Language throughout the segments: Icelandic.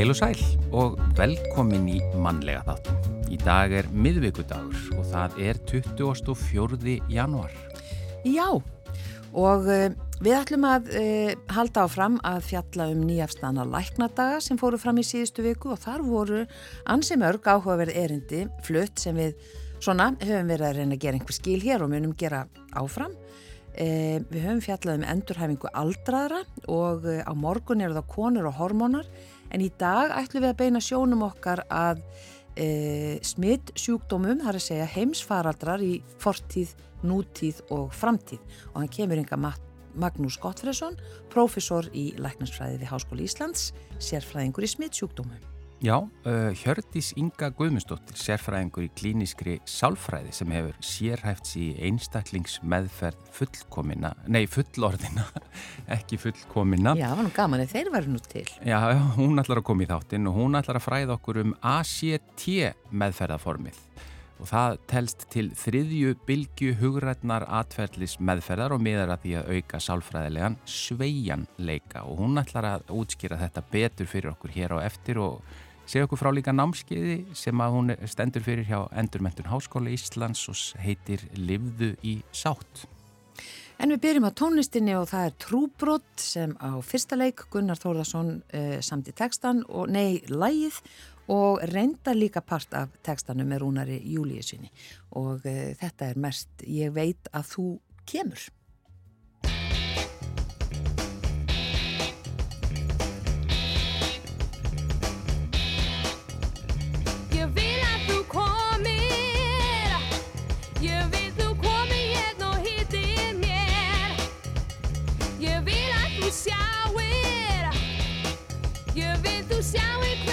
Heil og sæl og velkomin í mannlega þáttum. Í dag er miðvíkudagur og það er 24. januar. Já, og uh, við ætlum að uh, halda áfram að fjalla um nýjafstana læknadaga sem fóru fram í síðustu viku og þar voru ansi mörg áhugaverð erindi flutt sem við svona höfum verið að reyna að gera einhver skil hér og munum gera áfram. Uh, við höfum fjallað um endurhæfingu aldraðra og á morgun eru það konur og hormónar en í dag ætlum við að beina sjónum okkar að e, smitt sjúkdómum, það er að segja heimsfaraldrar í fortíð, nútíð og framtíð og hann kemur yngar Magnús Gottfriðsson, profesor í læknansfræði við Háskóli Íslands, sérfræðingur í smitt sjúkdómum. Já, uh, Hjördis Inga Guðmundsdóttir, sérfræðingur í klíniskri sálfræði sem hefur sérhæfts í einstaklingsmeðferð fullkomina, nei fullorðina, ekki fullkomina. Já, það var nú gaman að þeir verður nú til. Já, hún ætlar að koma í þáttinn og hún ætlar að fræða okkur um ACT meðferðaformið og það telst til þriðju bylgu hugrætnar atferðlis meðferðar og miðar að því að auka sálfræðilegan sveianleika og hún ætlar að útskýra þetta betur fyrir okkur hér á eftir og segja okkur frá líka námskeiði sem að hún stendur fyrir hjá Endurmentun Háskóla Íslands og heitir Livðu í sátt. En við byrjum á tónlistinni og það er Trúbrott sem á fyrsta leik Gunnar Þórðarsson uh, samt í textan og nei, lægið og reynda líka part af textanum með Rúnari Júliusinni og uh, þetta er mest ég veit að þú kemur. shall we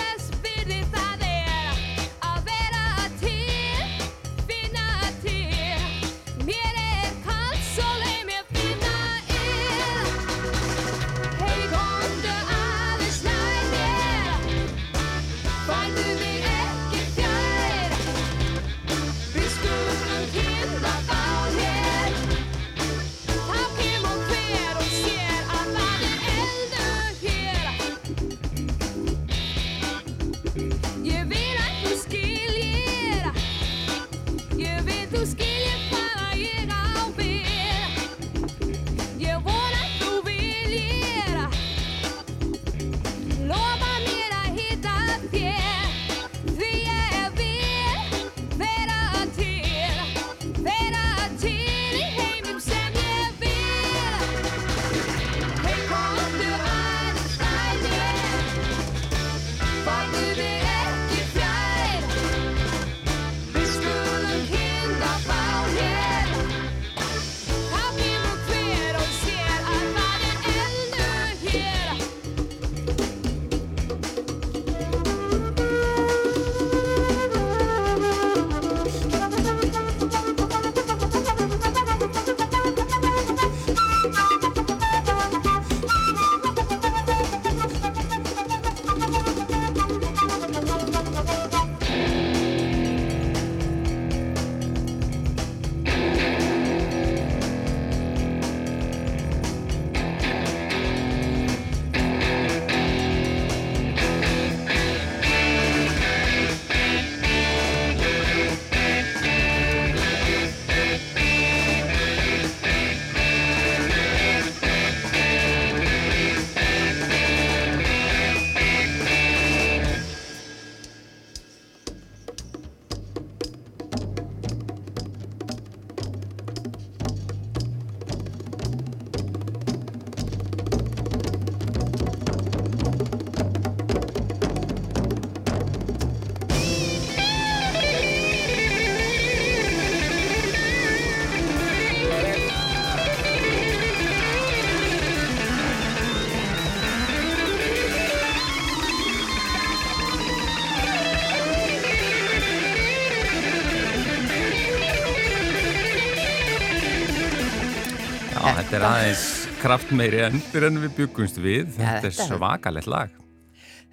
Þetta er aðeins kraftmeiri endur en við byggumst við. Þetta, er svakalett lag.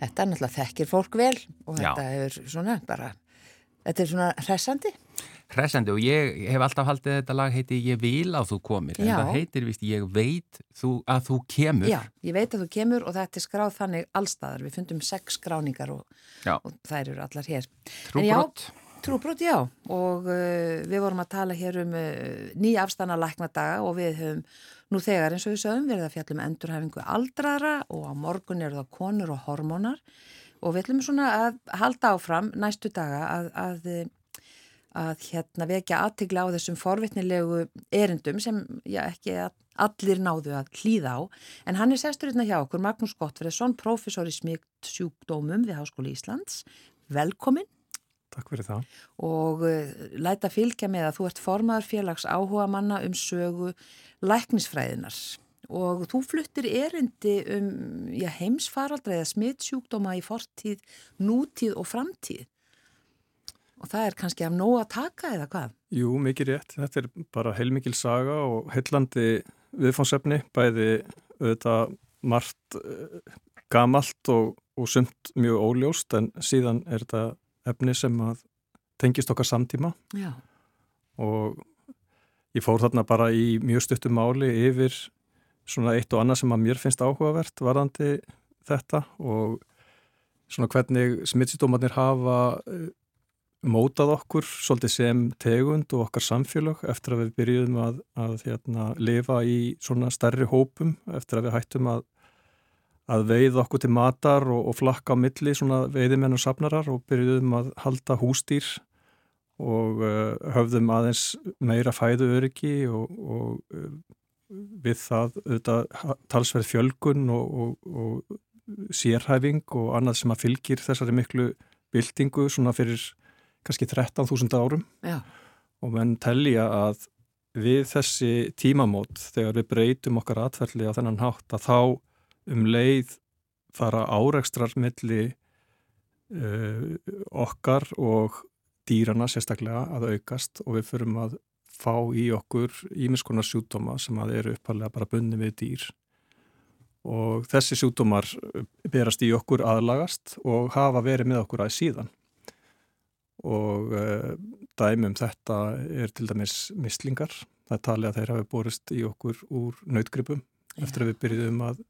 Þetta er náttúrulega þekkir fólk vel og þetta er svona bara, þetta er svona hressandi. hressandi og ég hef alltaf haldið þetta lag heiti Ég vil að þú komir en Já. það heitir vist Ég veit þú, að þú kemur Já, ég veit að þú kemur og þetta er skráð þannig allstaðar. Við fundum sex skráningar og, og þær eru allar hér. Trúbrott Trúbrot, já, og uh, við vorum að tala hér um uh, nýja afstana læknadaga og við höfum nú þegar eins og við sögum verið að fjallum endurhæfingu aldraðra og á morgun eru það konur og hormónar. Og við ætlum svona að halda áfram næstu daga að, að, að hérna vekja aðtigla á þessum forvitnilegu erindum sem já, ekki allir náðu að hlýða á. En hann er sestur hérna hjá okkur, Magnús Gottfriðsson, professor í smíkt sjúkdómum við Háskóli Íslands. Velkomin Takk fyrir það. og uh, læta fylgja með að þú ert formaður félags áhuga manna um sögu læknisfræðinar og þú fluttir erindi um já, heimsfaraldra eða smittsjúkdóma í fortíð, nútíð og framtíð og það er kannski af nóg að taka eða hvað? Jú, mikið rétt. Þetta er bara heilmikil saga og heillandi viðfánsefni, bæði auðvitað margt uh, gamalt og, og sumt mjög óljóst en síðan er þetta efni sem tengist okkar samtíma. Já, og ég fór þarna bara í mjög stuttum máli yfir svona eitt og annað sem að mér finnst áhugavert varðandi þetta og svona hvernig smittsýdómanir hafa eh, mótað okkur svolítið sem tegund og okkar samfélag eftir að við byrjuðum að, að hérna, lifa í svona stærri hópum eftir að við hættum að að veið okkur til matar og, og flakka á milli svona veiðimenn og safnarar og byrjuðum að halda hústýr og uh, höfðum aðeins meira fæðu öryggi og, og uh, við það auðvitað talsverð fjölgun og, og, og sérhæfing og annað sem að fylgir þessari miklu byltingu svona fyrir kannski 13.000 árum. Já, og menn telja að við þessi tímamót þegar við breytum okkar atverðli á þennan hátt að þá um leið fara árekstrar milli uh, okkar og dýrana sérstaklega að aukast og við förum að fá í okkur ímiskonar sjúdóma sem að eru uppalega bara bunni við dýr. Og þessi sjúdómar berast í okkur aðlagast og hafa verið með okkur að síðan. Og uh, dæmum þetta er til dæmis mislingar. Það er talið að þeir hafi borist í okkur úr nautgripum eftir að við byrjuðum að,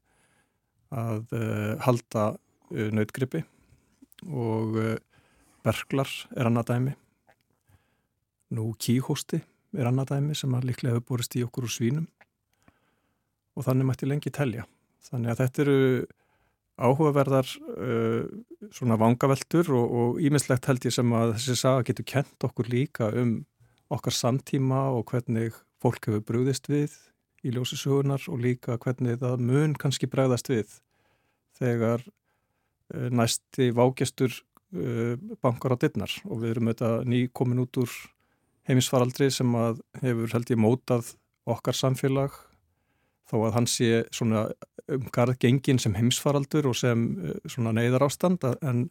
að uh, halda uh, nautgripi og uh, berglar er annað dæmi. Nú kíhósti er annað dæmi sem að líklega hefur borist í okkur úr svínum og þannig mætti lengi telja. Þannig að þetta eru áhugaverðar uh, svona vangaveltur og ímislegt held ég sem að þessi saga getur kent okkur líka um okkar samtíma og hvernig fólk hefur brúðist við í ljósisugunar og líka hvernig það mun kannski bregðast við þegar uh, næsti vágestur uh, bankar á dittnar og við erum auðvitað ný komin út úr heimisfaraldri sem að hefur held ég mótað okkar samfélag. Þó að hann sé svona umgarð gengin sem heimsfaraldur og sem uh, svona neyðar ástand en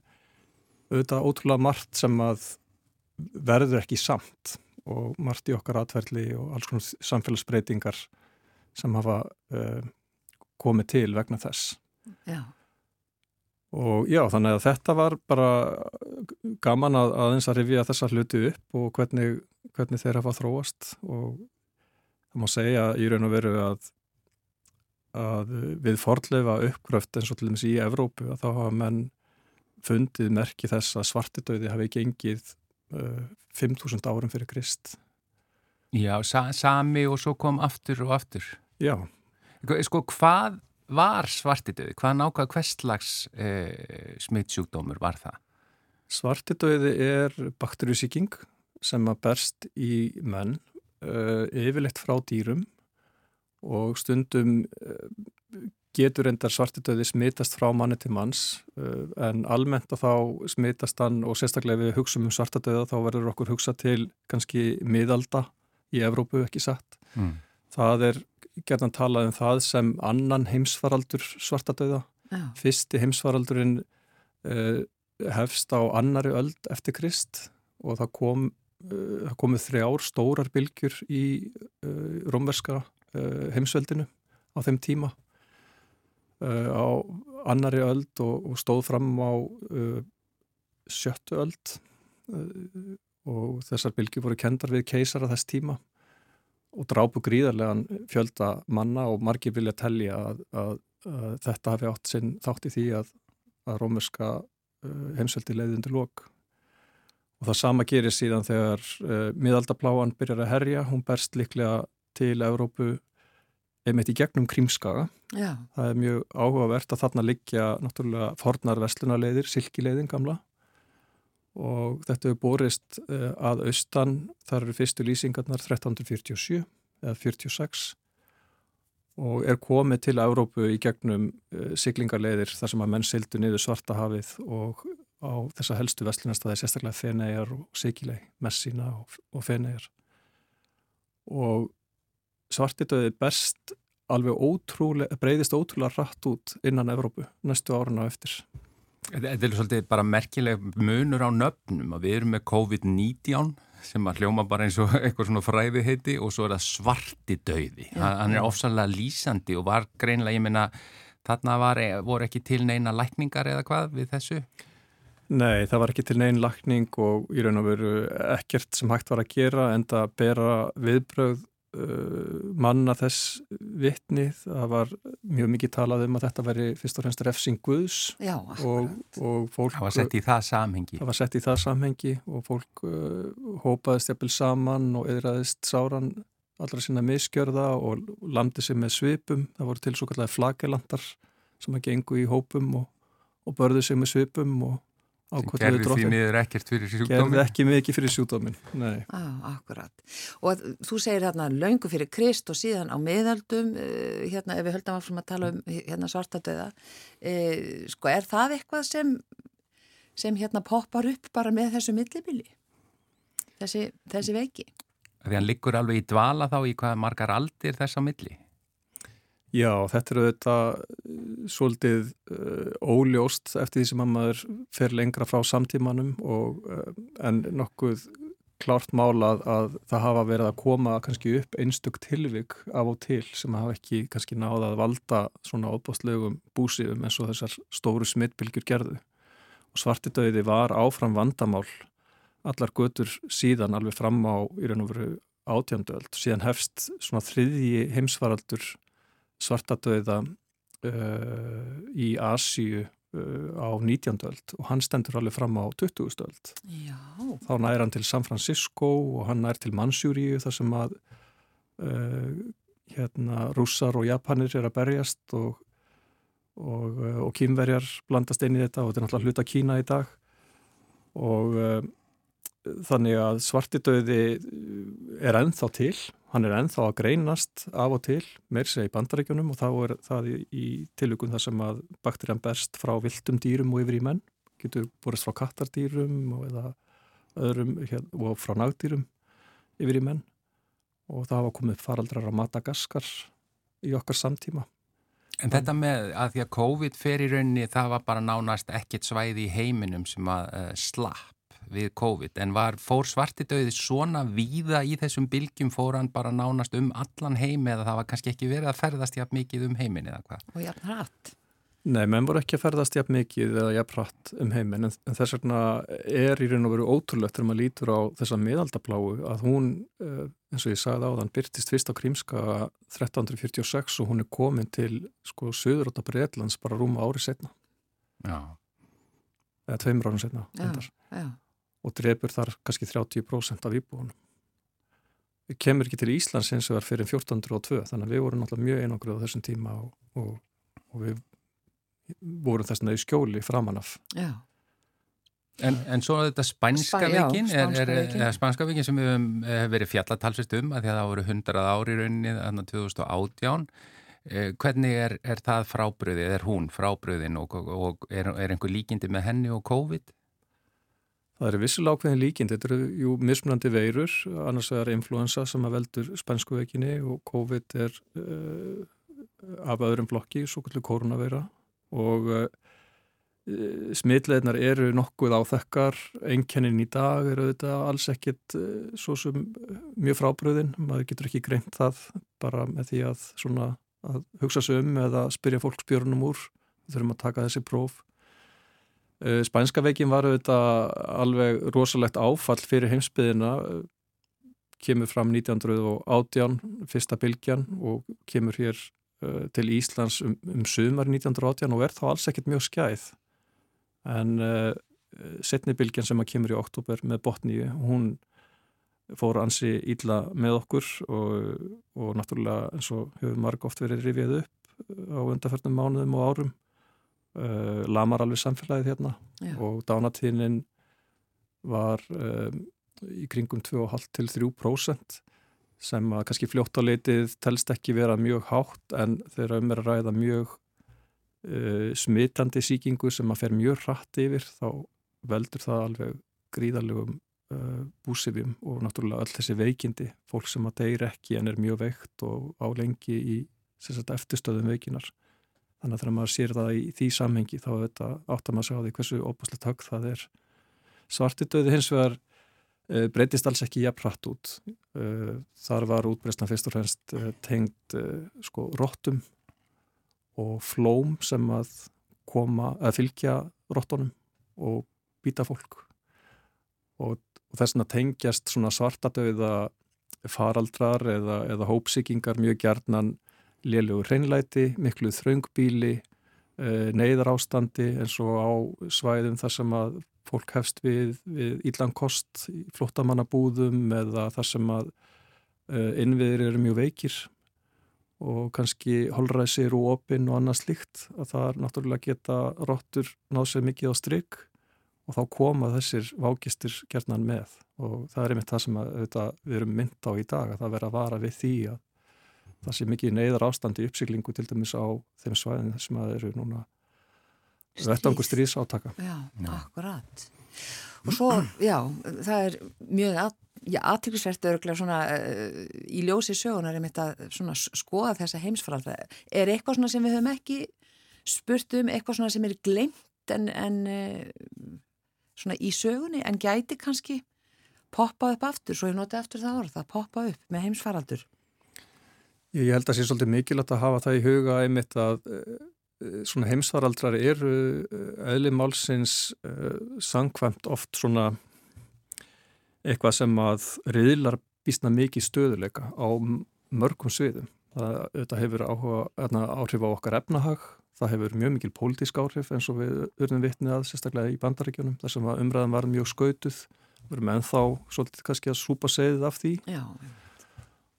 auðvitað ótrúlega margt sem að verður ekki samt. Og margt í okkar atverðli og alls konar samfélagsbreytingar sem hafa komið til vegna þess. Já, Og já, þannig að þetta var bara gaman að aðeins að rifja þessa hluti upp og hvernig, hvernig þeir hafa þróast og það má segja í raun og veru að, að við fordleifa uppgröft eins og til dæmis í Evrópu að þá hafa menn fundið merki þess að svartidauði hafi gengið uh, 5.000 árum fyrir Krist. Já, sa sami og svo kom aftur og aftur. Já, Sko, hvað var svartidauði? Hvað nákvæða hverslags eh, smittsjúkdómur var það? Svartidauði er bakterjusíking sem að berst í menn uh, yfirleitt frá dýrum og stundum uh, getur endar svartidauði smitast frá manni til manns uh, en almennt að þá smitast hann og sérstaklega við hugsaum um svartidauða þá verður okkur hugsa til kannski miðalda í Evrópu ekki satt. Mm. Það er gerðan talað um það sem annan heimsfaraldur svartadauða já, fyrsti heimsfaraldurinn uh, hefst á annari öld eftir Krist og það kom uh, komið þrjár stórar bylgjur í uh, rómverska uh, heimsveldinu á þeim tíma. Á annari öld og, og stóð fram á sjöttu öld og þessar bylgjur voru kendar við keisara þess tíma og drápu gríðarlegan fjölda manna og margir vilja tellja að, að, að þetta hafi átt sinn þátt í því að, að rómerska uh, heimsveldi leiði undir lok og það sama gerir síðan þegar uh, miðaldapláan byrjar að herja, hún berst líklega til Evrópu einmitt í gegnum krímskaga. Já. Það er mjög áhugavert að þarna liggja náttúrulega fornar vestlunarleiðir, silkileiðin gamla og þetta hefur borist uh, að austan, þar eru fyrstu lýsingarnar 1347 eða 46 og er komið til Evrópu í gegnum uh, siglingarleiðir þar sem að menn sildu niður svartahafið og á þessa helstu vestlunarstaði sérstaklega Fenegar og Sigilei, Messina og, Fenegar og svartidöði best alveg ótrúlega, breyðist ótrúlega rætt út innan Evrópu næstu áruna eftir. Þetta er svolítið bara merkileg munur á nöfnum að við erum með COVID-19 sem að hljóma bara eins og eitthvað svona fræði heiti og svo er það svarti döði. Hann er ofsalega lýsandi og var greinlega, ég minna, þarna var, voru ekki til neina lækningar eða hvað við þessu? Nei, það var ekki til neina lækning og í raun og veru ekkert sem hægt var að gera en það bera viðbröð manna þess vittni það var mjög mikið talað um að þetta veri fyrst og fremst refsing Guðs Já, og, og fólk það var sett í það samhengi. það var sett í það samhengi og fólk uh, hópaðist jafnvel saman og eðraðist sáran allra sína miskjörða og landi sig með svipum. Það voru til svo kallega flagelandar sem að gengu í hópum og, og börðu sig með svipum og Gerði því miður ekkert fyrir sjúkdómin? Gerði ekki mikið fyrir sjúkdómin, nei. Á, akkurat. Og þú segir hérna löngu fyrir Krist og síðan á miðaldum, uh, hérna ef við höldum áfram að tala um hérna svartadöða, uh, sko er það eitthvað sem, sem hérna poppar upp bara með þessu millibili? Þessi, þessi veiki? Því hann liggur alveg í dvala þá í hvað margar aldir þess á milli? Já, þetta eru þetta svolítið uh, óljóst eftir því sem að maður fer lengra frá samtímanum og, uh, en nokkuð klárt málað að það hafa verið að koma kannski upp einstök tilvig af og til sem hafa ekki kannski náða að valda svona óbástlegum búsifum eins og þessar stóru smittbylgjur gerðu. Og svartidauði var áfram vandamál allar götur síðan alveg fram á í raun og veru átjönduöld. Síðan hefst svona þriðji heimsvaraldur svartadauða uh, í Asíu uh, á 19. öld og hann stendur alveg fram á 20. öld. Já. Þá nær hann til San Francisco og hann nær til Mansjúriu þar sem að uh, hérna, rússar og japanir er að berjast og, og, uh, og kýmverjar blandast inn í þetta og þetta er náttúrulega hluta Kína í dag og uh, þannig að svartidauði er ennþá til. Hann er ennþá að greinast af og til meir segja í bandarækjunum og þá er það í, í tilvíkun þar sem að bakterjan berst frá viltum dýrum og yfir í menn. Getur borist frá kattardýrum og, öðrum, hér, og frá nagdýrum yfir í menn. Og það hafa komið faraldrar á Madagaskar í okkar samtíma. En þetta með að því að COVID fer í rauninni það var bara nánast ekkit svæði í heiminum sem að uh, slapp við COVID en var, fór svartidauði svona víða í þessum bylgjum fór hann bara nánast um allan heimi eða það var kannski ekki verið að ferðast jafn mikið um heimin eða hvað? Og jafn hratt? Nei, menn voru ekki að ferðast jafn mikið eða jafn hratt um heimin en, en þess vegna er í raun og veru ótrúlegt þegar maður lítur á þessa miðaldabláu að hún, eh, eins og ég sagði á þann, byrtist fyrst á Krímska 1346 og hún er komin til sko söður átta Breitlands bara rúma ári setna. Já. Eða tveimur árum setna. Já, já og drefur þar kannski 30% af íbúinum. Við kemur ekki til Íslands eins og var fyrir 1402 þannig að við vorum náttúrulega mjög einangrið á þessum tíma og, og, og við vorum þess að í skjóli framanaf. Já. En, en svo þetta spænska Spæ, vikin, er, er, er spænska vikin sem við hefum verið fjallatalsvist um að því að það voru 100 ári rauninni þannig að 2018 eh, hvernig er, er það frábriðið, er hún frábriðin og, og er, er einhver líkindi með henni og COVID? Það eru vissilega ákveðin líkind, þetta eru jú mismunandi veirur, annars vegar influensa sem að veldur spænskuvekinni og COVID er uh, af öðrum flokki, svo kallu koronaveira og uh, smitleðnar eru nokkuð á þekkar, einkennin í dag eru þetta alls ekkit uh, svo sem mjög frábröðin, maður getur ekki greint það bara með því að, svona, að hugsa sig um eða spyrja fólk spjörnum úr, þurfum að taka þessi próf. Eh, spænska veikin var auðvitað alveg rosalegt áfall fyrir heimsbyðina kemur fram 1918 fyrsta bylgjan og kemur hér uh, til Íslands um, um sumar 1918 og er þá alls ekkert mjög skæð. En uh, setni bylgjan sem að kemur í oktober með botníu, hún fór ansi ílla með okkur og, og náttúrulega eins og hefur marg oft verið rifið upp á undarförnum mánuðum og árum uh, lamar alveg samfélagið hérna Já. og dánatíðnin var um, í kringum 2,5 til 3% sem að kannski fljótt á leitið telst ekki vera mjög hátt en þeirra um er að ræða mjög uh, smitandi síkingu sem að fer mjög hratt yfir þá veldur það alveg gríðalegum uh, búsifjum og náttúrulega öll þessi veikindi, fólk sem að deyr ekki en er mjög veikt og álengi í eftirstöðum veikinar Þannig að þegar maður sér það í því samhengi þá áttar maður að segja á því hversu óbúslega takk það er. Svartidauði hins vegar uh, breytist alls ekki jafnrætt út. Uh, þar var útbreystan fyrst og fremst uh, tengd sko róttum og flóm sem að koma að fylgja róttunum og býta fólk. Og, og þess að tengjast svona svartadauða faraldrar eða, eða hópsíkingar mjög gerðnan lélugur hreinlæti, miklu þraungbíli, eh, neyðar ástandi eins og á svæðum þar sem að fólk hefst við, við íllankost flottamannabúðum eða þar sem að eh, innviðir eru mjög veikir og kannski holræsir og opinn og annað slikt að það er náttúrulega geta róttur náð sér mikið á stryk og þá koma þessir vágistir gerðnan með. Og það er einmitt það sem að, við erum mynd á í dag að það vera að vara við því að það sé mikið neyðar ástandi uppsiklingu til dæmis á þeim svæðin sem að eru núna vettangur stríðs átaka. Já, já, akkurat. Og svo, já, það er mjög að, já, aðtrygglisvert öruglega svona uh, í ljósi sögunar er mitt að svona skoða þessa heimsfralda. Er eitthvað svona sem við höfum ekki spurt um, eitthvað svona sem er glemt en, en uh, svona í sögunni en gæti kannski poppa upp aftur, svo ég noti aftur það orð, að poppa upp með heimsfaraldur. Ég held að það sé svolítið mikilvægt að hafa það í huga einmitt að uh, svona heimsvaraldrar eru eðli uh, málsins sangkvæmt oft svona eitthvað sem að riðlar býstna mikið stöðuleika á mörgum sviðum. Það auðvitað hefur áhuga, áhrif á okkar efnahag, það hefur mjög mikil pólitísk áhrif eins og við urðum vitnið að sérstaklega í bandaríkjónum þar sem umræðan var mjög skautuð, við erum ennþá svolítið kannski að súpa segið af því Já.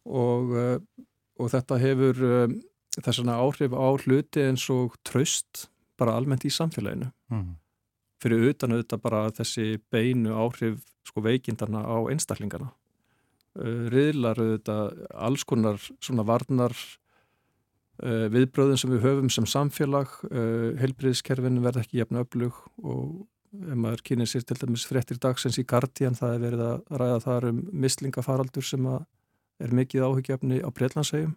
og og þetta hefur um, þessana áhrif á hluti eins og tröst bara almennt í samfélaginu. Mm. fyrir utan auðvitað bara þessi beinu áhrif sko veikindarna á einstaklingana. Uh, riðlar auðvitað alls konar svona varnar uh, viðbröðum sem við höfum sem samfélag. Uh, helbriðskerfinu verða ekki jafn öflug og ef maður kynir sér til dæmis frettir dagsens í Guardian það er verið að ræða þar um mislingafaraldur sem að er mikið áhugjefni á Breitlandsegjum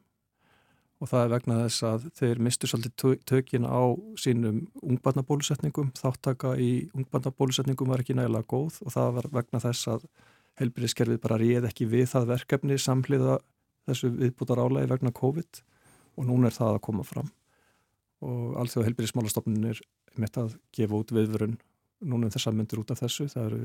og það er vegna þess að þeir mistu svolítið tökin á sínum ungbarnabólusetningum, þáttaka í ungbarnabólusetningum var ekki nægilega góð og það var vegna þess að helbriðskerfið bara réð ekki við það verkefni samhliða þessu viðbútar álægi vegna COVID og núna er það að koma fram. Og allþjóða helbriðsmálastofnun er mitt að gefa út viðvörun núna um þess að myndur út af þessu, það eru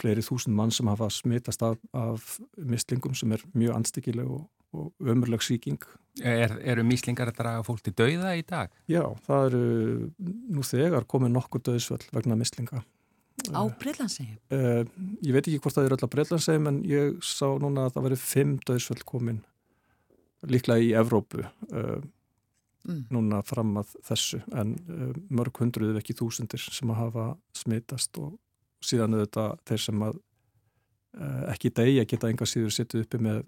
fleiri þúsund mann sem hafa smitast af, af mislingum sem er mjög anstíkileg og, og ömurleg síking. Er, eru mislingar að draga fólk til dauða í dag? Já, það eru nú þegar komið nokkur döðsvöld vegna mislinga. Á Breitlandsegjum? Uh, ég veit ekki hvort það eru öll á Breitlandsegjum en ég sá núna að það verið fimm döðsvöld komin líklega í Evrópu uh, mm. núna fram að þessu en uh, mörg hundruð ekki þúsundir sem að hafa smitast og síðan auðvitað þeir sem að uh, ekki degja geta enga síður sittið uppi með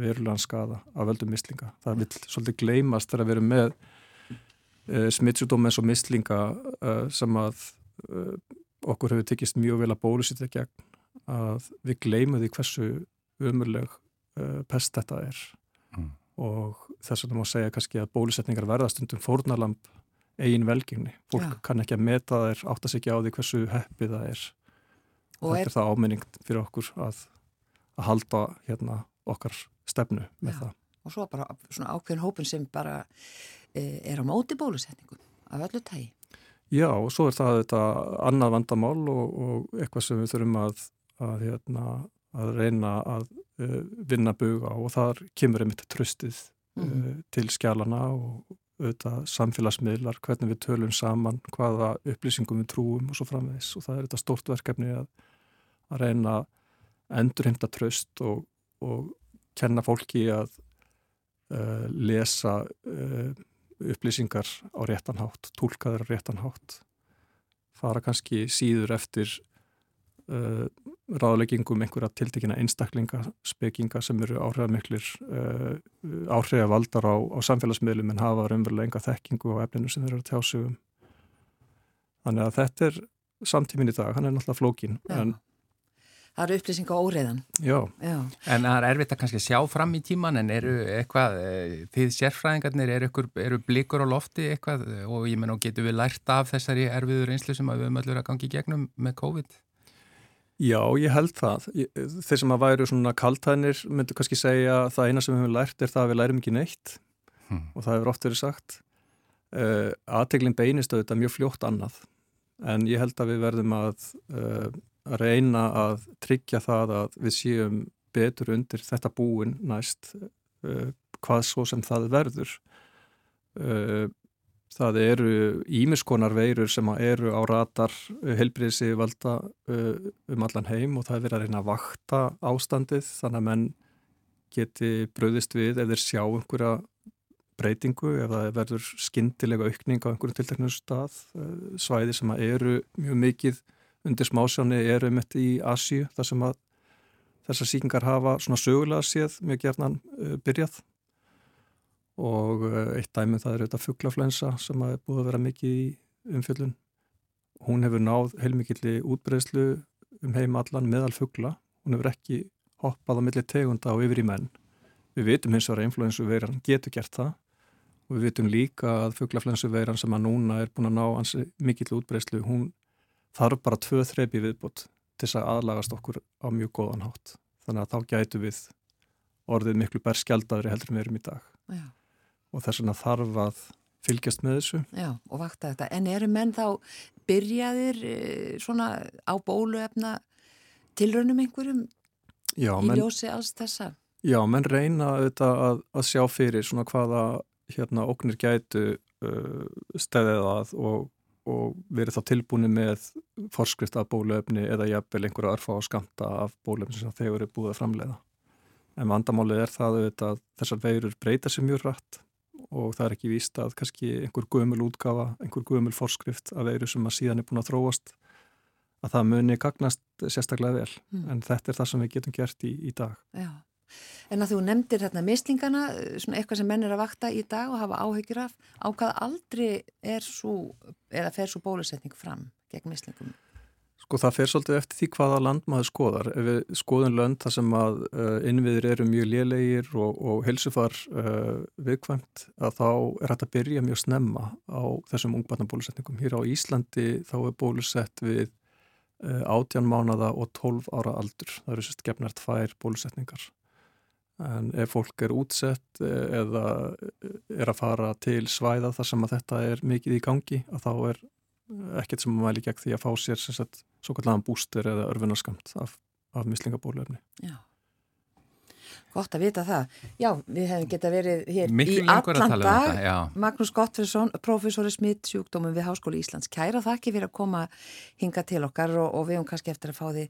verulegan skada af völdum mislinga. Það vil svolítið gleymast þegar við erum með uh, smittsjúdóm eins og mislinga uh, sem að okkur hefur tekist mjög vel að bólusita gegn að við gleymum því hversu umurleg pest þetta er mm. og þess vegna má segja kannski að bólusetningar verðastundum fórnalamb eigin velgengni. Fólk ja. kann ekki að meta þær, átt að segja á því hversu heppið það er og þetta er, það áminning fyrir okkur að, að halda hérna, okkar stefnu með ja. það. Og svo bara svona ákveðin hópin sem bara e, er á móti bólusetningum af öllu tægi. Já, og svo er það þetta annað vandamál og, og eitthvað sem við þurfum að, að, hérna, að reyna að uh, vinna buga og þar kemur einmitt tröstið mm. til skjálana og auðvitað samfélagsmiðlar, hvernig við tölum saman, hvaða upplýsingum við trúum og svo framvegs og það er þetta stort verkefni að, að reyna að endurheimta tröst og, og kenna fólki að uh, lesa upplýsingar á réttanhátt, tólkaður á réttanhátt fara kannski síður eftir uh, ráðleggingum einhverja tiltekina einstaklinga, spekinga sem eru áhrifamiklir uh, áhrifavaldar á, á samfélagsmiðlum en hafa raunverulega enga þekkingu á efninu sem þeir eru að tjásugum. Þannig að þetta er samtímin í dag, hann er náttúrulega flókin, en Það eru upplýsing á óreiðan. Já. Já. En það er erfitt að kannski sjá fram í tíman en eru eitthvað, eh, þið sérfræðingarnir, eru, ykkur, eru blikur á lofti eitthvað og ég menn og getur við lært af þessari erfiður einslu sem við höfum öllur að gangi í gegnum með COVID? Já, ég held það. Þeir sem að væru svona kaltæðinir myndu kannski segja að það eina sem við höfum lært er það að við lærum ekki neitt hmm. og það hefur oft verið sagt. Uh, eh, Aðteglin beinist auðvitað mjög fljótt annað en ég held að við verðum að uh, að reyna að tryggja það að við séum betur undir þetta búin næst uh, hvað svo sem það verður. Uh, það eru ímiskonar veirur sem eru á ratar helbriðsi valda uh, um allan heim og það er verið að reyna að vakta ástandið þannig að menn geti bröðist við þeir sjá einhverja breytingu ef það verður skindilega aukning á einhverjum tilteknum stað svæði sem eru mjög mikið undir smásjáni eru mitt í Asju þar sem að þessar síkingar hafa svona sögulega séð mjög gerðan uh, byrjað og uh, eitt dæmið um það er auðvitað fugglaflensa sem að er búið að vera mikið í umfjöldun. Hún hefur náð heilmikilli útbreyslu um heim allan meðal fuggla. Hún hefur ekki hoppað á milli tegunda og yfir í menn. Við vitum hins vegar að influensu veiran getur gert það og við vitum líka að fugglaflensu veiran sem að núna er búin að ná ansi mikill útbreyslu, hún þarf bara tvö þreipi viðbútt til þess að aðlagast okkur á mjög góðan hátt. Þannig að þá gætu við orðið miklu bær skjaldadri heldur með erum í dag. Já. Og þess vegna þarf að fylgjast með þessu. Já, og vakta þetta. En eru menn þá byrjaðir eh, svona á bóluefna tilraunum einhverjum já, í menn, ljósi alls þessa? Já, menn reyna auðvitað að, að sjá fyrir svona hvaða hérna oknir gætu uh, stæðið að og og verið þá tilbúinu með forskrift af bólöfni eða jafnvel einhverja örfa á skamta af bólöfni sem þeir eru búið að framleiða. En vandamálið er það að þessar veirur breyta sér mjög rætt og það er ekki víst að kannski einhver gömul útgafa, einhver gömul forskrift af veiru sem að síðan er búin að þróast að það muni gagnast sérstaklega vel. Mm. En þetta er það sem við getum gert í, í dag. Já. En að þú nefndir hérna mislingana, svona eitthvað sem menn er að vakta í dag og hafa áhyggjur af, á hvað aldrei er svo, eða fer svo bólusetning fram gegn mislingum? Sko það fer svolítið eftir því hvaða land maður skoðar. Ef við skoðum lönd þar sem að uh, innviðir eru mjög lélegir og, og helsufar uh, viðkvæmt, að þá er hægt að byrja mjög snemma á þessum ungbarnabólusetningum. Hér á Íslandi þá er bólusett við uh, 18 mánada og 12 ára aldur. Það eru sérst gefnar tvær bólusetningar en ef fólk er útsett eh, eða er að fara til svæða þar sem að þetta er mikið í gangi að þá er ekkert sem að mæli gegn því að fá sér svo kallan bústur eða örfunarskamt af, af mislingabólöfni. Já. Gott að vita það. Já, við hefum geta verið hér Miklu í allan um dag. Þetta, Magnús Gottfriðsson, professori smitt sjúkdómum við Háskóli Íslands. Kæra þakki fyrir að koma hinga til okkar og, og við höfum kannski eftir að fá því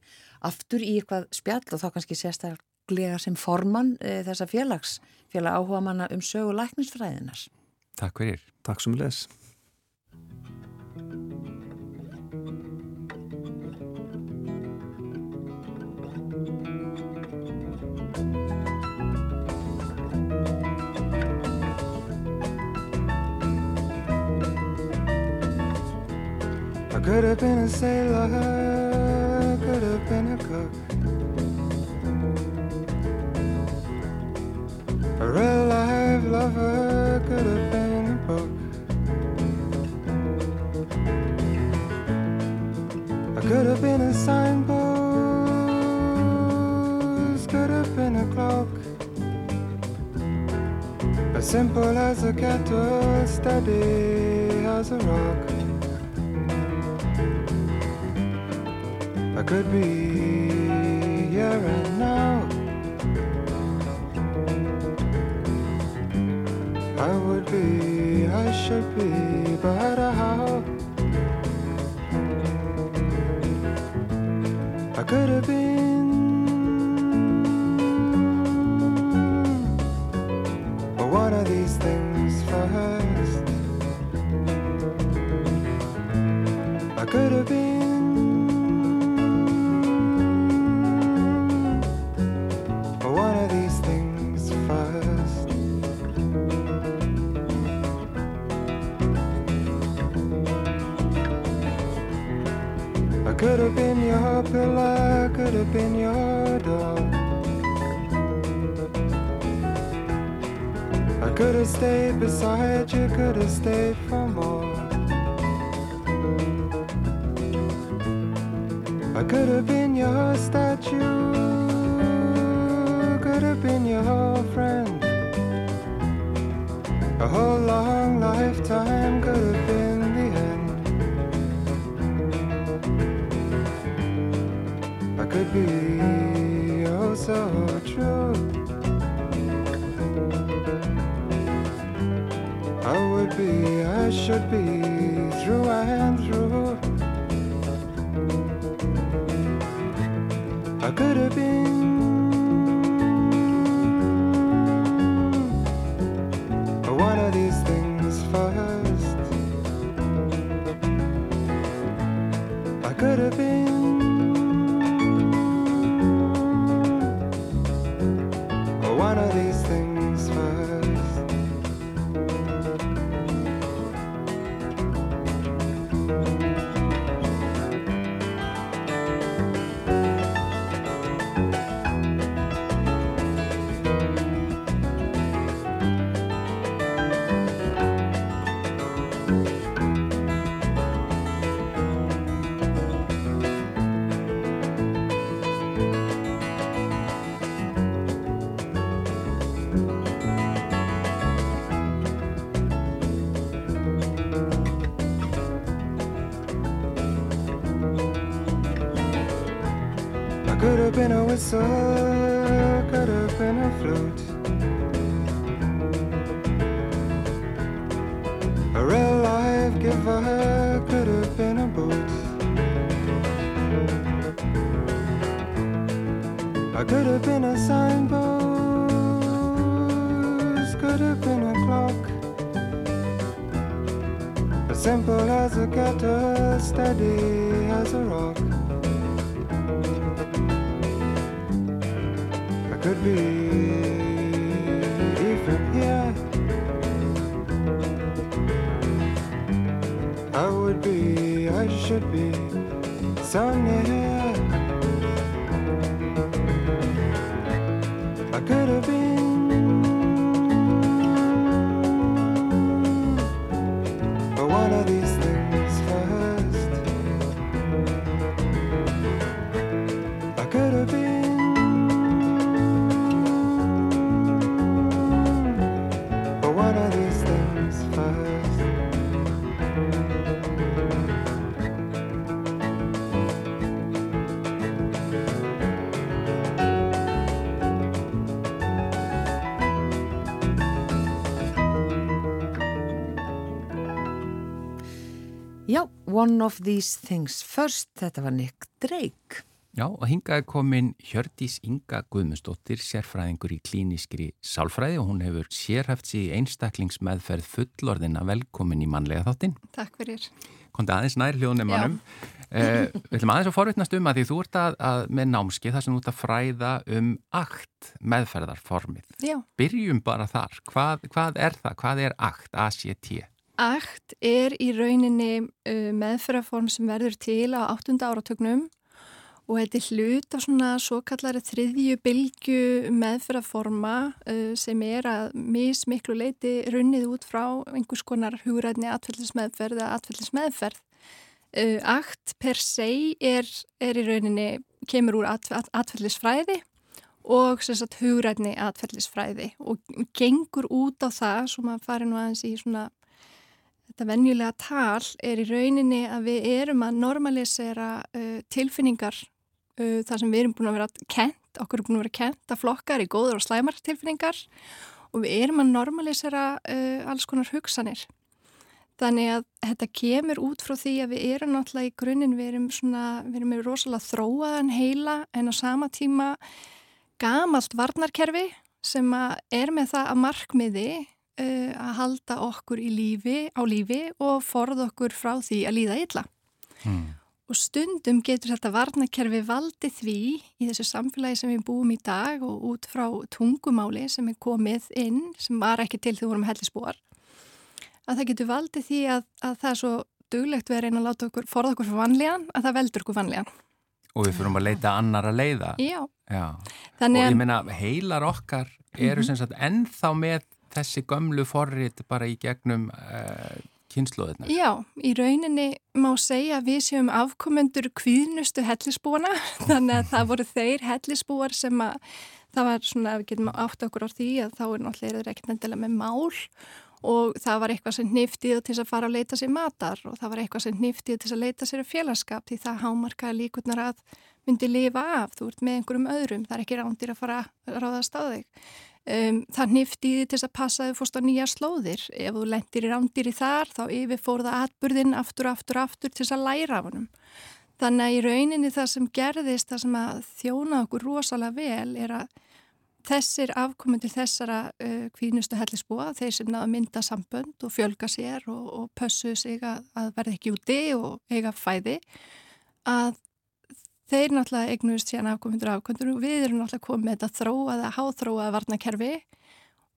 aftur í eitthvað spjall og þá kannski sérstaklega daglega sem formann e, þessa félags, félag áhuga manna um sögu lækningsfræðinar. Takk fyrir. Takk sem les. I could have been a sailor, could have been a cook A real live lover could have been a book. I could have been a signpost, could have been a clock. As simple as a kettle, steady as a rock. I could be. Be, I should be, but how? I could have been. You, been a whistle, could have been a flute. A real life giver could have been a boot. I could have been a signpost, could have been a clock. As simple as a kettle, steady as a rock. Could be even here. I would be, I should be so. One of These Things First, þetta var Nick Drake. Já, og hingaði komin Hjördís Inga Guðmundsdóttir, sérfræðingur í klíniskri sálfræði og hún hefur sérhæft sér í einstaklingsmeðferð fullorðina velkomin í mannlega þáttinn. Takk fyrir. Kondi aðeins nær hljóðnumannum. Eh, við ætlum aðeins að forvittnast um að því þú ert að, að með námski þar sem þú ert að fræða um akt meðferðarformið. Já. Byrjum bara þar. Hvað, hvað er það? Hvað er akt, ACT? Akt er í rauninni meðferðarform sem verður til á 8. áratögnum og þetta er hlut á svona svo kallari þriðju bylgu meðferðarforma uh, sem er að mismiklu leiti runnið út frá einhvers konar hugræðni atfellismeðferð eða atfellismeðferð. Uh, akt per se er, er í rauninni, kemur úr at, at, atfellisfræði og sagt, hugræðni atfellisfræði og gengur út á það, svo maður fari nú aðeins í svona þetta venjulega tal er í rauninni að við erum að normalisera uh, tilfinningar uh, þar sem við erum búin að vera kent, okkur er búin að vera kent að flokkar í góður og slæmar tilfinningar og við erum að normalisera uh, alls konar hugsanir. Þannig að þetta kemur út frá því að við erum náttúrulega í grunninn, við erum svona, við erum með rosalega þróaðan heila en á sama tíma gamalt varnarkerfi sem er með það að markmiði uh, að halda okkur lífi, á lífi og forða okkur frá því að líða illa. Mm. Og stundum getur þetta varnarkerfi valdi því í þessu samfélagi sem við búum í dag og út frá tungumáli sem er komið inn, sem var ekki til því vorum hellisbúar að það getur valdið því að, að það er svo duglegt við að reyna að láta okkur, forða okkur fyrir vanlíðan, að það veldur okkur vanlíðan. Og við fyrir að leita annar að leiða. Já. Já. Og ég meina, heilar okkar eru mm -hmm. sem sagt ennþá með þessi gömlu forrið bara í gegnum uh, kynnslóðina. Já, í rauninni má segja að við séum afkomendur kvíðnustu hellisbúana, þannig að það voru þeir hellisbúar sem að það var svona, við getum átt okkur á því að þá er náttúrulega ekkert endilega með mál og það var eitthvað sem nýftið til að fara að leita sér matar og það var eitthvað sem nýftið til að leita sér félagskap því það hámarkaði líkurnar að myndi lifa af, þú ert með einhverjum öðrum það er ekki rándir að fara að ráðast á þig um, það nýftið til að passa að þú fórst á nýja slóðir. Ef þú lendir í rándir í þar þá yfirfór það atbyrðin aftur, aftur, aftur til að læra af honum. Þannig að í rauninni það sem gerðist það sem að þjóna okkur rosalega vel er að þessir afkomundir þessara uh, kvínustu hellisbúa, þeir sem náða mynda sambönd og fjölga sér og, og pössu sig að, að verða ekki úti og eiga fæði, að þeir náttúrulega eignust síðan afkomundur afkomundur og við erum náttúrulega komið með þetta þróaða, háþróaða varnakerfi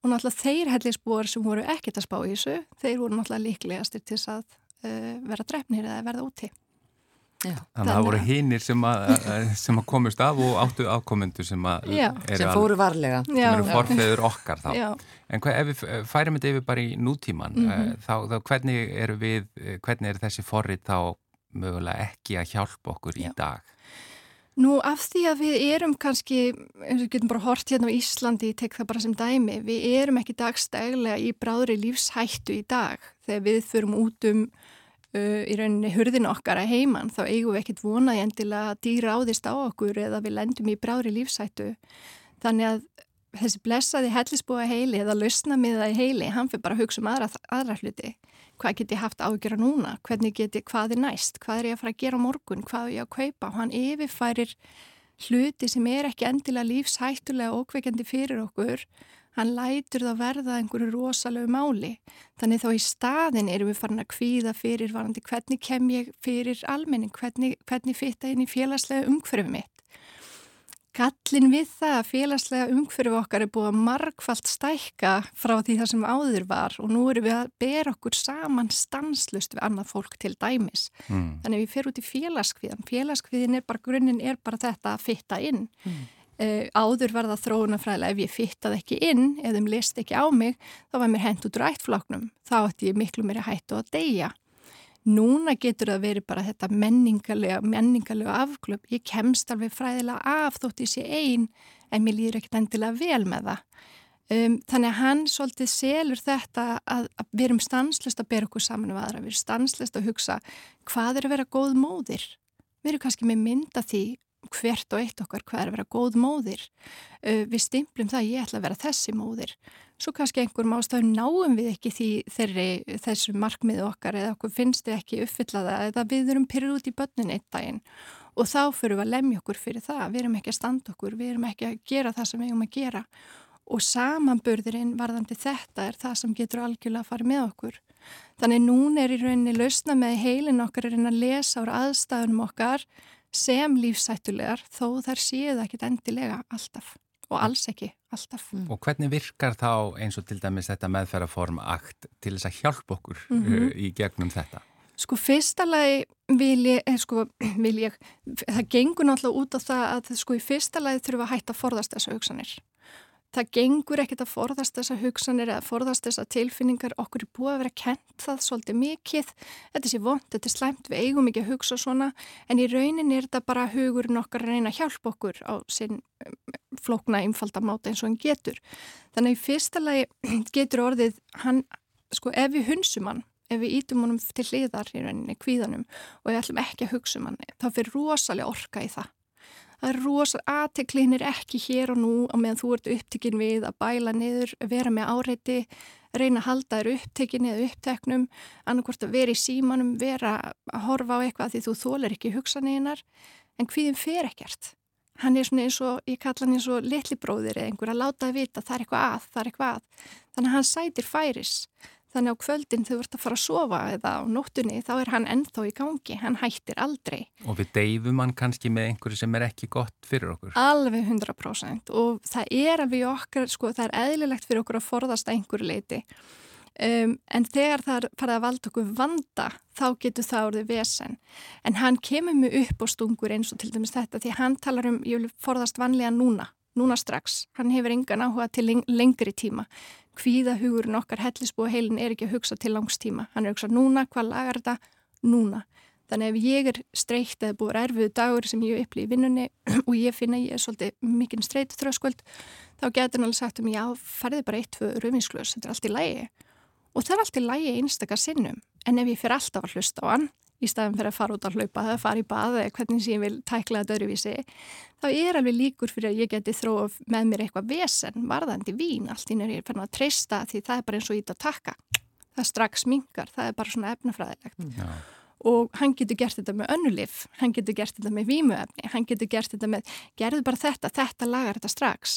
og náttúrulega þeir hellisbúar sem voru ekkert að spá í þessu, þeir voru náttúrulega líklegastir til að uh, vera drefnir eða verða úti. Já, Þannig að það voru hinnir sem, sem að komast af og áttu afkomendu sem að sem fóru varlega sem eru forfeður okkar þá Já. en hvað, ef við færum þetta yfir bara í nútíman mm -hmm. þá, þá hvernig eru við hvernig er þessi forrið þá mögulega ekki að hjálpa okkur Já. í dag? Nú af því að við erum kannski, eins og getum bara hort hérna á Íslandi, ég tek það bara sem dæmi við erum ekki dagstæglega í bráðri lífshættu í dag. Þegar við förum út um uh, í rauninni hurðin okkar að heiman þá eigum við ekkert vonaði endilega að dýra áðist á okkur eða við lendum í brári lífsættu þannig að þessi blessaði hellisbúa heili eða lausna miðaði heili, hann fyrir bara að hugsa um aðra, aðra hluti hvað get ég haft ágjöra núna, hvernig get ég, hvað er næst? Hvað er ég að fara að gera morgun, hvað er ég að kaupa? Og hann yfirfærir hluti sem er ekki endilega lífshættulega ókveikandi fyrir okkur. Hann lætur það verða einhverju rosalegu máli. Þannig þá í staðin erum við farin að kvíða fyrir varandi hvernig kem ég fyrir almenning, hvernig, hvernig fitta inn í félagslega umhverfið mitt. Gallin við það að félagslega umhverfið okkar er búið að margfalt stækka frá því það sem áður var og nú erum við að bera okkur saman stanslust við annað fólk til dæmis. Mm. Þannig við fyrir út í félagskviðan. Félagskviðin er bara, grunninn er bara þetta að fitta inn. Mm. Uh, áður var það þróunafræðilega ef ég fittað ekki inn, ef þeim list ekki á mig þá var mér hent út rættfloknum þá ætti ég miklu meiri hættu að deyja núna getur það verið bara þetta menningarlega, menningarlega afglöp. Ég kemst alveg fræðilega af þótt ég sé einn en mér líður ekkert endilega vel með það. Um, þannig að hann svolítið selur þetta að, að við erum stanslist að bera okkur saman um aðra, við erum stanslist að hugsa hvað er að vera góð móðir? Við erum kannski með mynda því hvert og eitt okkar hvað er að vera góð móðir. Uh, við stimplum það ég ætla að vera þessi móðir. Svo kannski einhver mástafn náum við ekki því þeirri, þessu markmiðu okkar eða okkur finnst þið ekki uppfyllaða eða við erum pyrr út í börnin eitt daginn. Og þá fyrir við að lemja okkur fyrir það. Við erum ekki að standa okkur, við erum ekki að gera það sem við erum að gera. Og samanburðurinn varðandi þetta er það sem getur algjörlega að fara með okkur. Þannig núna er í rauninni lausna með heilin okkar er að lesa ára aðstæðunum okkar sem lífsættulegar þó þær séu það ekki endilega alltaf og alls ekki alltaf. Mm. Og hvernig virkar þá eins og til dæmis þetta meðferðarform akt til þess að hjálpa okkur mm -hmm. uh, í gegnum þetta? Sko fyrsta lagi vil ég, eh, sko, vil ég, það gengur náttúrulega út á það að sko í fyrsta lagi þurfum við að hætta að forðast þessu hugsanir það gengur ekkert að forðast þessa hugsanir eða forðast þessa tilfinningar. Okkur er búið að vera kent það svolítið mikið. Þetta sé vond, þetta er slæmt, við eigum ekki að hugsa svona. En í raunin er þetta bara hugurinn okkar að reyna að hjálpa okkur á sinn um, flókna einfaldamáta eins og hann getur. Þannig í fyrsta lagi getur orðið hann, sko ef við hunsum hann ef við ítum honum til hliðar í rauninni, kvíðanum og við ætlum ekki að hugsa um hann, þá fyrir rosalega orka í það. Það er rosalega aðteklinir ekki hér og nú á meðan þú ert upptekinn við að bæla niður, vera með áreiti, reyna að halda þér upptekinn eða uppteknum, annarkort að vera í símanum, vera að horfa á eitthvað því þú þólar ekki hugsaníðinar, en hvíðin fer ekkert. Hann er svona eins og, ég kalla hann eins og litli bróðir eða einhver að láta það vita, það er eitthvað að, það er eitthvað að. Þannig að hann sætir færis. Þannig á kvöldin þú ert að fara að sofa eða á nóttunni þá er hann ennþá í gangi, hann hættir aldrei. Og við deyfum hann kannski með einhverju sem er ekki gott fyrir okkur? Alveg 100% og það er alveg okkar, sko það er eðlilegt fyrir okkur að forðast einhverju leiti. Um, en þegar það farið að valda okkur vanda þá getur það orðið vesen. En hann kemur mig upp á stungur eins og til dæmis þetta því hann talar um, ég vil forðast vanlega núna, núna strax. Hann hefur engan áhuga til lengri tíma hvíðahugurinn okkar hellisbúi heilin er ekki að hugsa til langstíma. Hann er að hugsa núna, hvað lagar þetta? Núna. Þannig ef ég er streikt eða búið erfiðu dagur sem ég upplýði í vinnunni og ég finna ég er svolítið mikinn streitu þröskvöld, þá getur hann alveg sagt um já, farið bara eitt, tvö rauðvinsklus, þetta er allt í lægi. Og það er allt í lægi einstakar sinnum. En ef ég fyrir alltaf að hlusta á hann, í staðin fyrir að fara út að hlaupa eða fara í baði eða hvernig sem ég vil tækla þetta öruvísi þá er alveg líkur fyrir að ég geti þróa með mér eitthvað vesen varðandi vín allt ín er ég fann að treysta því það er bara eins og ít að taka það strax mingar, það er bara svona efnafræðilegt mm. Já. og hann getur gert þetta með önnulif, hann getur gert þetta með vímuefni, hann getur gert þetta með gerðu bara þetta, þetta lagar þetta strax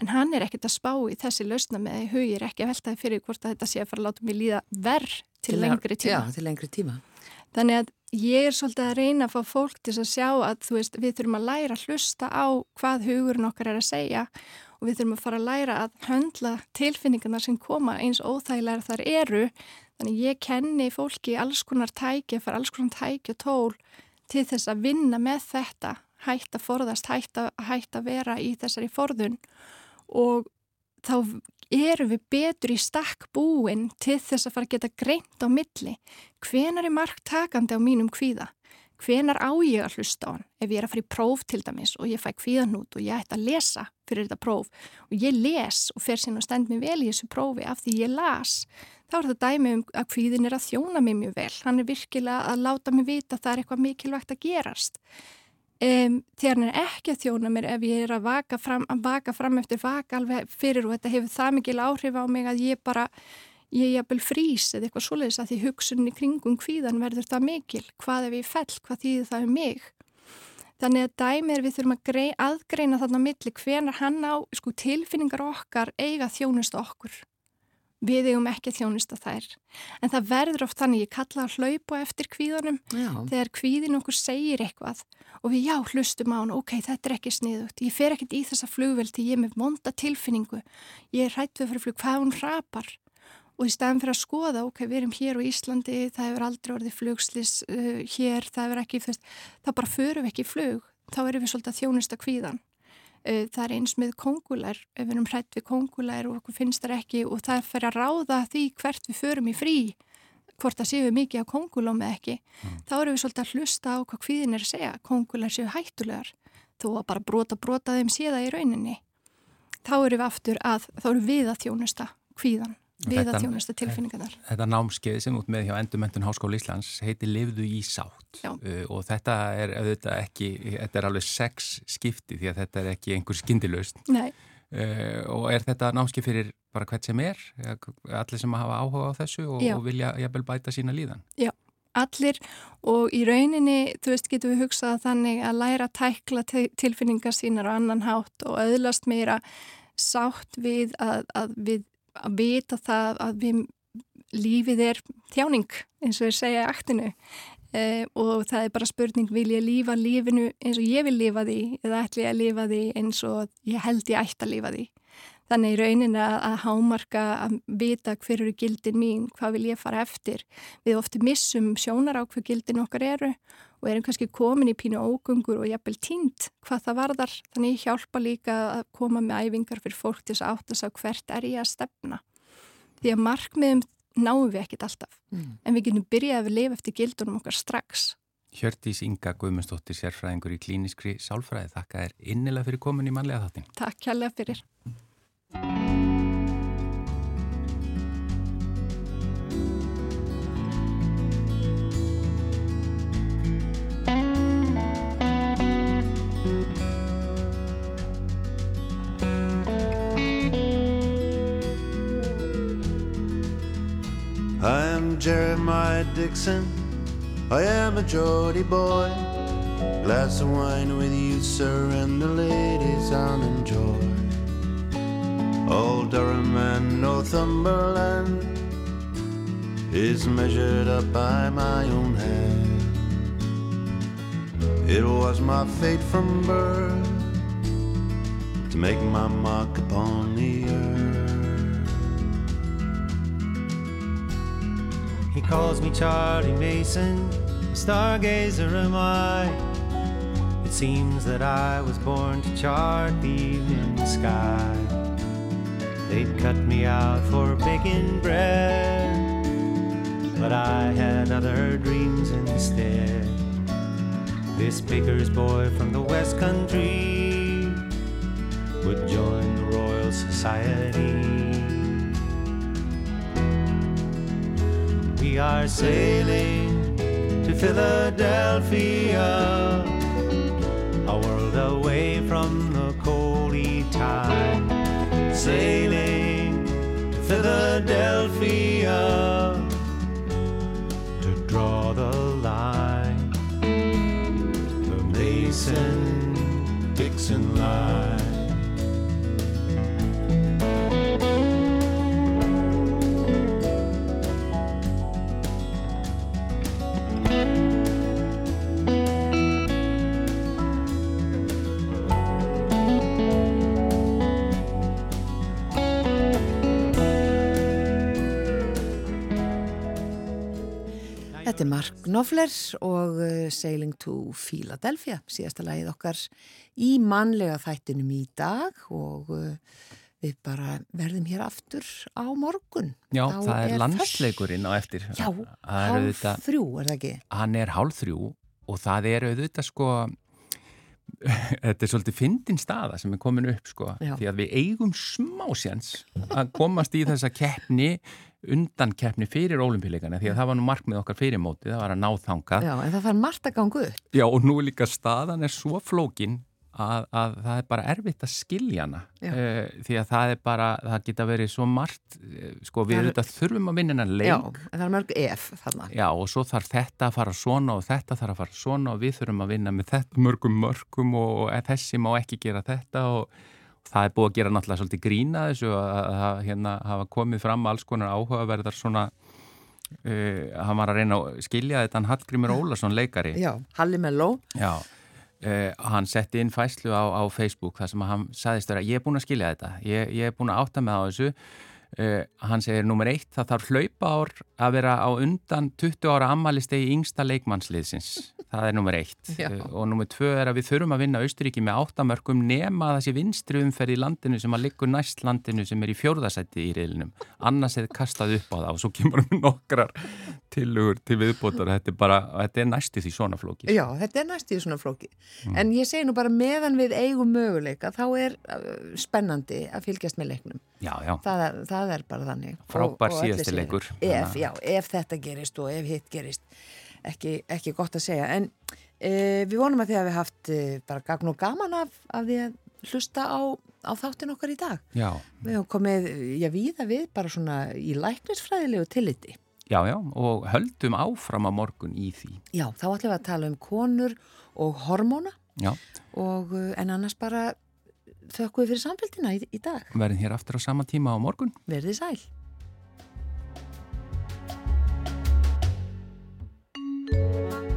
en hann er ekkert að spá í þessi lausna með hugir ekki að veltaði fyrir hvort að þetta sé að fara að láta mig líða verð til, til lengri tíma. Já, til lengri tíma. Þannig að ég er svolítið að reyna að fá fólk til að sjá að veist, við þurfum að læra að hlusta á hvað hugurinn okkar er að segja og við þurfum að fara að læra að höndla tilfinningarna sem koma eins óþægilega þar eru. Þannig ég kenni fólki alls konar tæki, fara alls konar tæki og tól til þess að vinna með þetta, hægt að forðast, hægt að vera í þessari forðun og þá eru við betur í stakk búin til þess að fara að geta greint á milli. Hvenar er mark takandi á mínum kvíða? Hvenar á ég að hlusta á hann? Ef ég er að fara í próf til dæmis og ég fæ kvíðanút og ég ætti að lesa fyrir þetta próf og ég les og fer sín og stend mér vel í þessu prófi af því ég las, þá er þetta dæmi um að kvíðin er að þjóna mér mjög vel. Hann er virkilega að láta mig vita að það er eitthvað mikilvægt að gerast. Um, þegar hann er ekki að þjóna mér ef ég er að vaka fram, að vaka fram eftir vaka alveg fyrir og þetta hefur það mikil áhrif á mig að ég bara ég jafnvel frís eða eitthvað svoleiðis að því hugsunni kringum hvíðan verður það mikil. Hvað ef ég fell, hvað þýðir það um mig? Þannig að dæmir við þurfum að grei, aðgreina þarna milli hvenar hann á sko, tilfinningar okkar eiga þjónust okkur við eigum ekki að þjónista þær. En það verður oft þannig, ég kalla að hlaupa eftir kvíðanum já. þegar kvíðin okkur segir eitthvað og við já, hlustum á hann, ok, þetta er ekki sniðugt, ég fer ekkert í þessa flugveldi, ég er með vonda tilfinningu, ég er hætt við fyrir flug, hvað hún rapar og í staðan fyrir að skoða, ok, við erum hér á Íslandi, það hefur aldrei orðið flugslis uh, hér, það hefur ekki, það bara förum ekki flug, þá erum við svolítið að þjónista kvíðan það er eins með kongulær, ef við erum hrætt við kongulær og okkur finnst það ekki og það fer að ráða því hvert við förum í frí, hvort það séu mikið á kongulóm eða ekki, mm. þá eru við svolítið að hlusta á hvað hvíðin er að segja, kongulær séu hættulegar, þó að bara brota brota þeim séða í rauninni. Þá eru við aftur að, þá eru við að þjónusta hvíðan við að þjónusta tilfinningarnar. Þetta námskeið sem út með hjá Endurmentun Háskóla Íslands heiti Livðu í sátt. Uh, og þetta er auðvitað ekki, þetta er alveg sex skipti því að þetta er ekki einhver skindilust uh, og er þetta námskeið fyrir bara hvert sem er, allir sem hafa áhuga á þessu og, og vilja jæfnvel bæta sína líðan? Já, allir. Og í rauninni, þú veist, getum við hugsað þannig að læra að tækla tilfinningar sínar á annan hátt og auðlast meira sátt við að, að við að vita það að við, lífið er þjáning eins og ég segja aktinu. Eh, og það er bara spurning vil ég lífa lífinu eins og ég vil lífa því eða ætla ég að lífa því eins og ég held ég ætti að lífa því? Þannig í rauninni að, að hámarka að vita hver eru gildin mín hvað vil ég fara eftir. Við ofti missum sjónar á hver gildin okkar eru og erum kannski komin í pínu ógungur og jafnvel tínt hvað það varðar. Þannig hjálpa líka að koma með æfingar fyrir fólk til þess að átta sig á hvert er ég að stefna. Því að markmiðum náum við ekkit alltaf. Mm. en við getum byrjað að lifa eftir gildunum okkar strax. Hjördís Inga Guðmundsdóttir sérfræðingur í klíniskri sálfræði þakka þér innilega fyrir komin í manlega þáttin Takk kjærlega fyrir I'm Jeremiah Dixon. I am a Geordie boy. Glass of wine with you, sir, and the ladies I'll enjoy. Old Durham and Northumberland is measured up by my own hand. It was my fate from birth to make my mark upon the earth. Calls me Charlie Mason, A stargazer am I. It seems that I was born to chart the evening sky. They'd cut me out for baking bread, but I had other dreams instead. This baker's boy from the West Country would join the Royal Society. We are sailing to Philadelphia, a world away from the coldy tide. Sailing to Philadelphia to draw the Þetta er Mark Knopfler og uh, Sailing to Philadelphia, síðasta lagið okkar í mannlega þættinum í dag og uh, við bara verðum hér aftur á morgun. Já, Þá það er er landsleikurinn á eftir. Já, hálf þrjú, er það ekki? Hann er hálf þrjú og það er auðvitað sko þetta er svolítið fyndin staða sem er komin upp sko Já. því að við eigum smásjans að komast í þessa keppni undan keppni fyrir ólimpíleikana því að það var nú markmið okkar fyrir móti það var að ná þangað Já, en það þarf margt að ganga upp. Já, og nú er líka staðan er svo flókin að, að það er bara erfitt að skilja hana. Uh, því að það er bara, það geta verið svo margt, uh, sko við Það er- þurfum að vinna hennar leik. Já, en það er mörg ef þarna. Já, og svo þarf þetta að fara svona og þetta þarf að fara svona og við þurfum að vinna með þetta mörgum mörgum og, og þessi má ekki gera þetta og það er búið að gera náttúrulega svolítið grína þessu að, að hérna hafa komið fram alls konar áhugaverðar svona uh, hann var að reyna að skilja þetta hann Hallgrímur Ólason leikari. Já, Halli Melló. Já, uh, hann setti inn fæslu á, á Facebook þar sem hann sagðist vera, ég er búin að skilja þetta, ég, ég er búin að átta með á þessu. Uh, hann segir nummer eitt, það þarf hlaupa ár að vera á undan 20 ára ammalistegi yngsta leikmannsliðsins. Það er nummer eitt. Uh, og nummer tvö er að við þurfum að vinna Austuríki með áttamörkum nema þessi vinstri umferð í landinu sem að liggur næst landinu sem er í fjórðasætti í reylinum. Annars er kastað upp á það og svo kemur við nokkrar tilugur til viðbótar. Þetta er bara, þetta er næstu því svona flókið. Já, þetta er næst í svona flóki. Mm. En ég segi nú bara meðan við eigum möguleika, þá er uh, spennandi að fylgjast með leiknum. Já, já. Það það er bara þannig. Frábær Og- og allir síðasti sigrar. leikur. Ef, að- ef þetta gerist og ef hitt gerist, ekki, ekki gott að segja. En e, við vonum að þið hafi haft e, bara gagn og gaman af, af því að hlusta á, á þáttin okkar í dag. Já, Við höfum komið, já, víða við bara svona í læknisfræðilegu tilliti. já, já, og höldum áfram á morgun í því. Já, þá ætlum við að tala um konur og hormóna Já, og eh, en annars bara þökkum við fyrir samfélgina í, í dag. Verðum hér aftur á sama tíma á morgun. Verðið sæl. Thank you.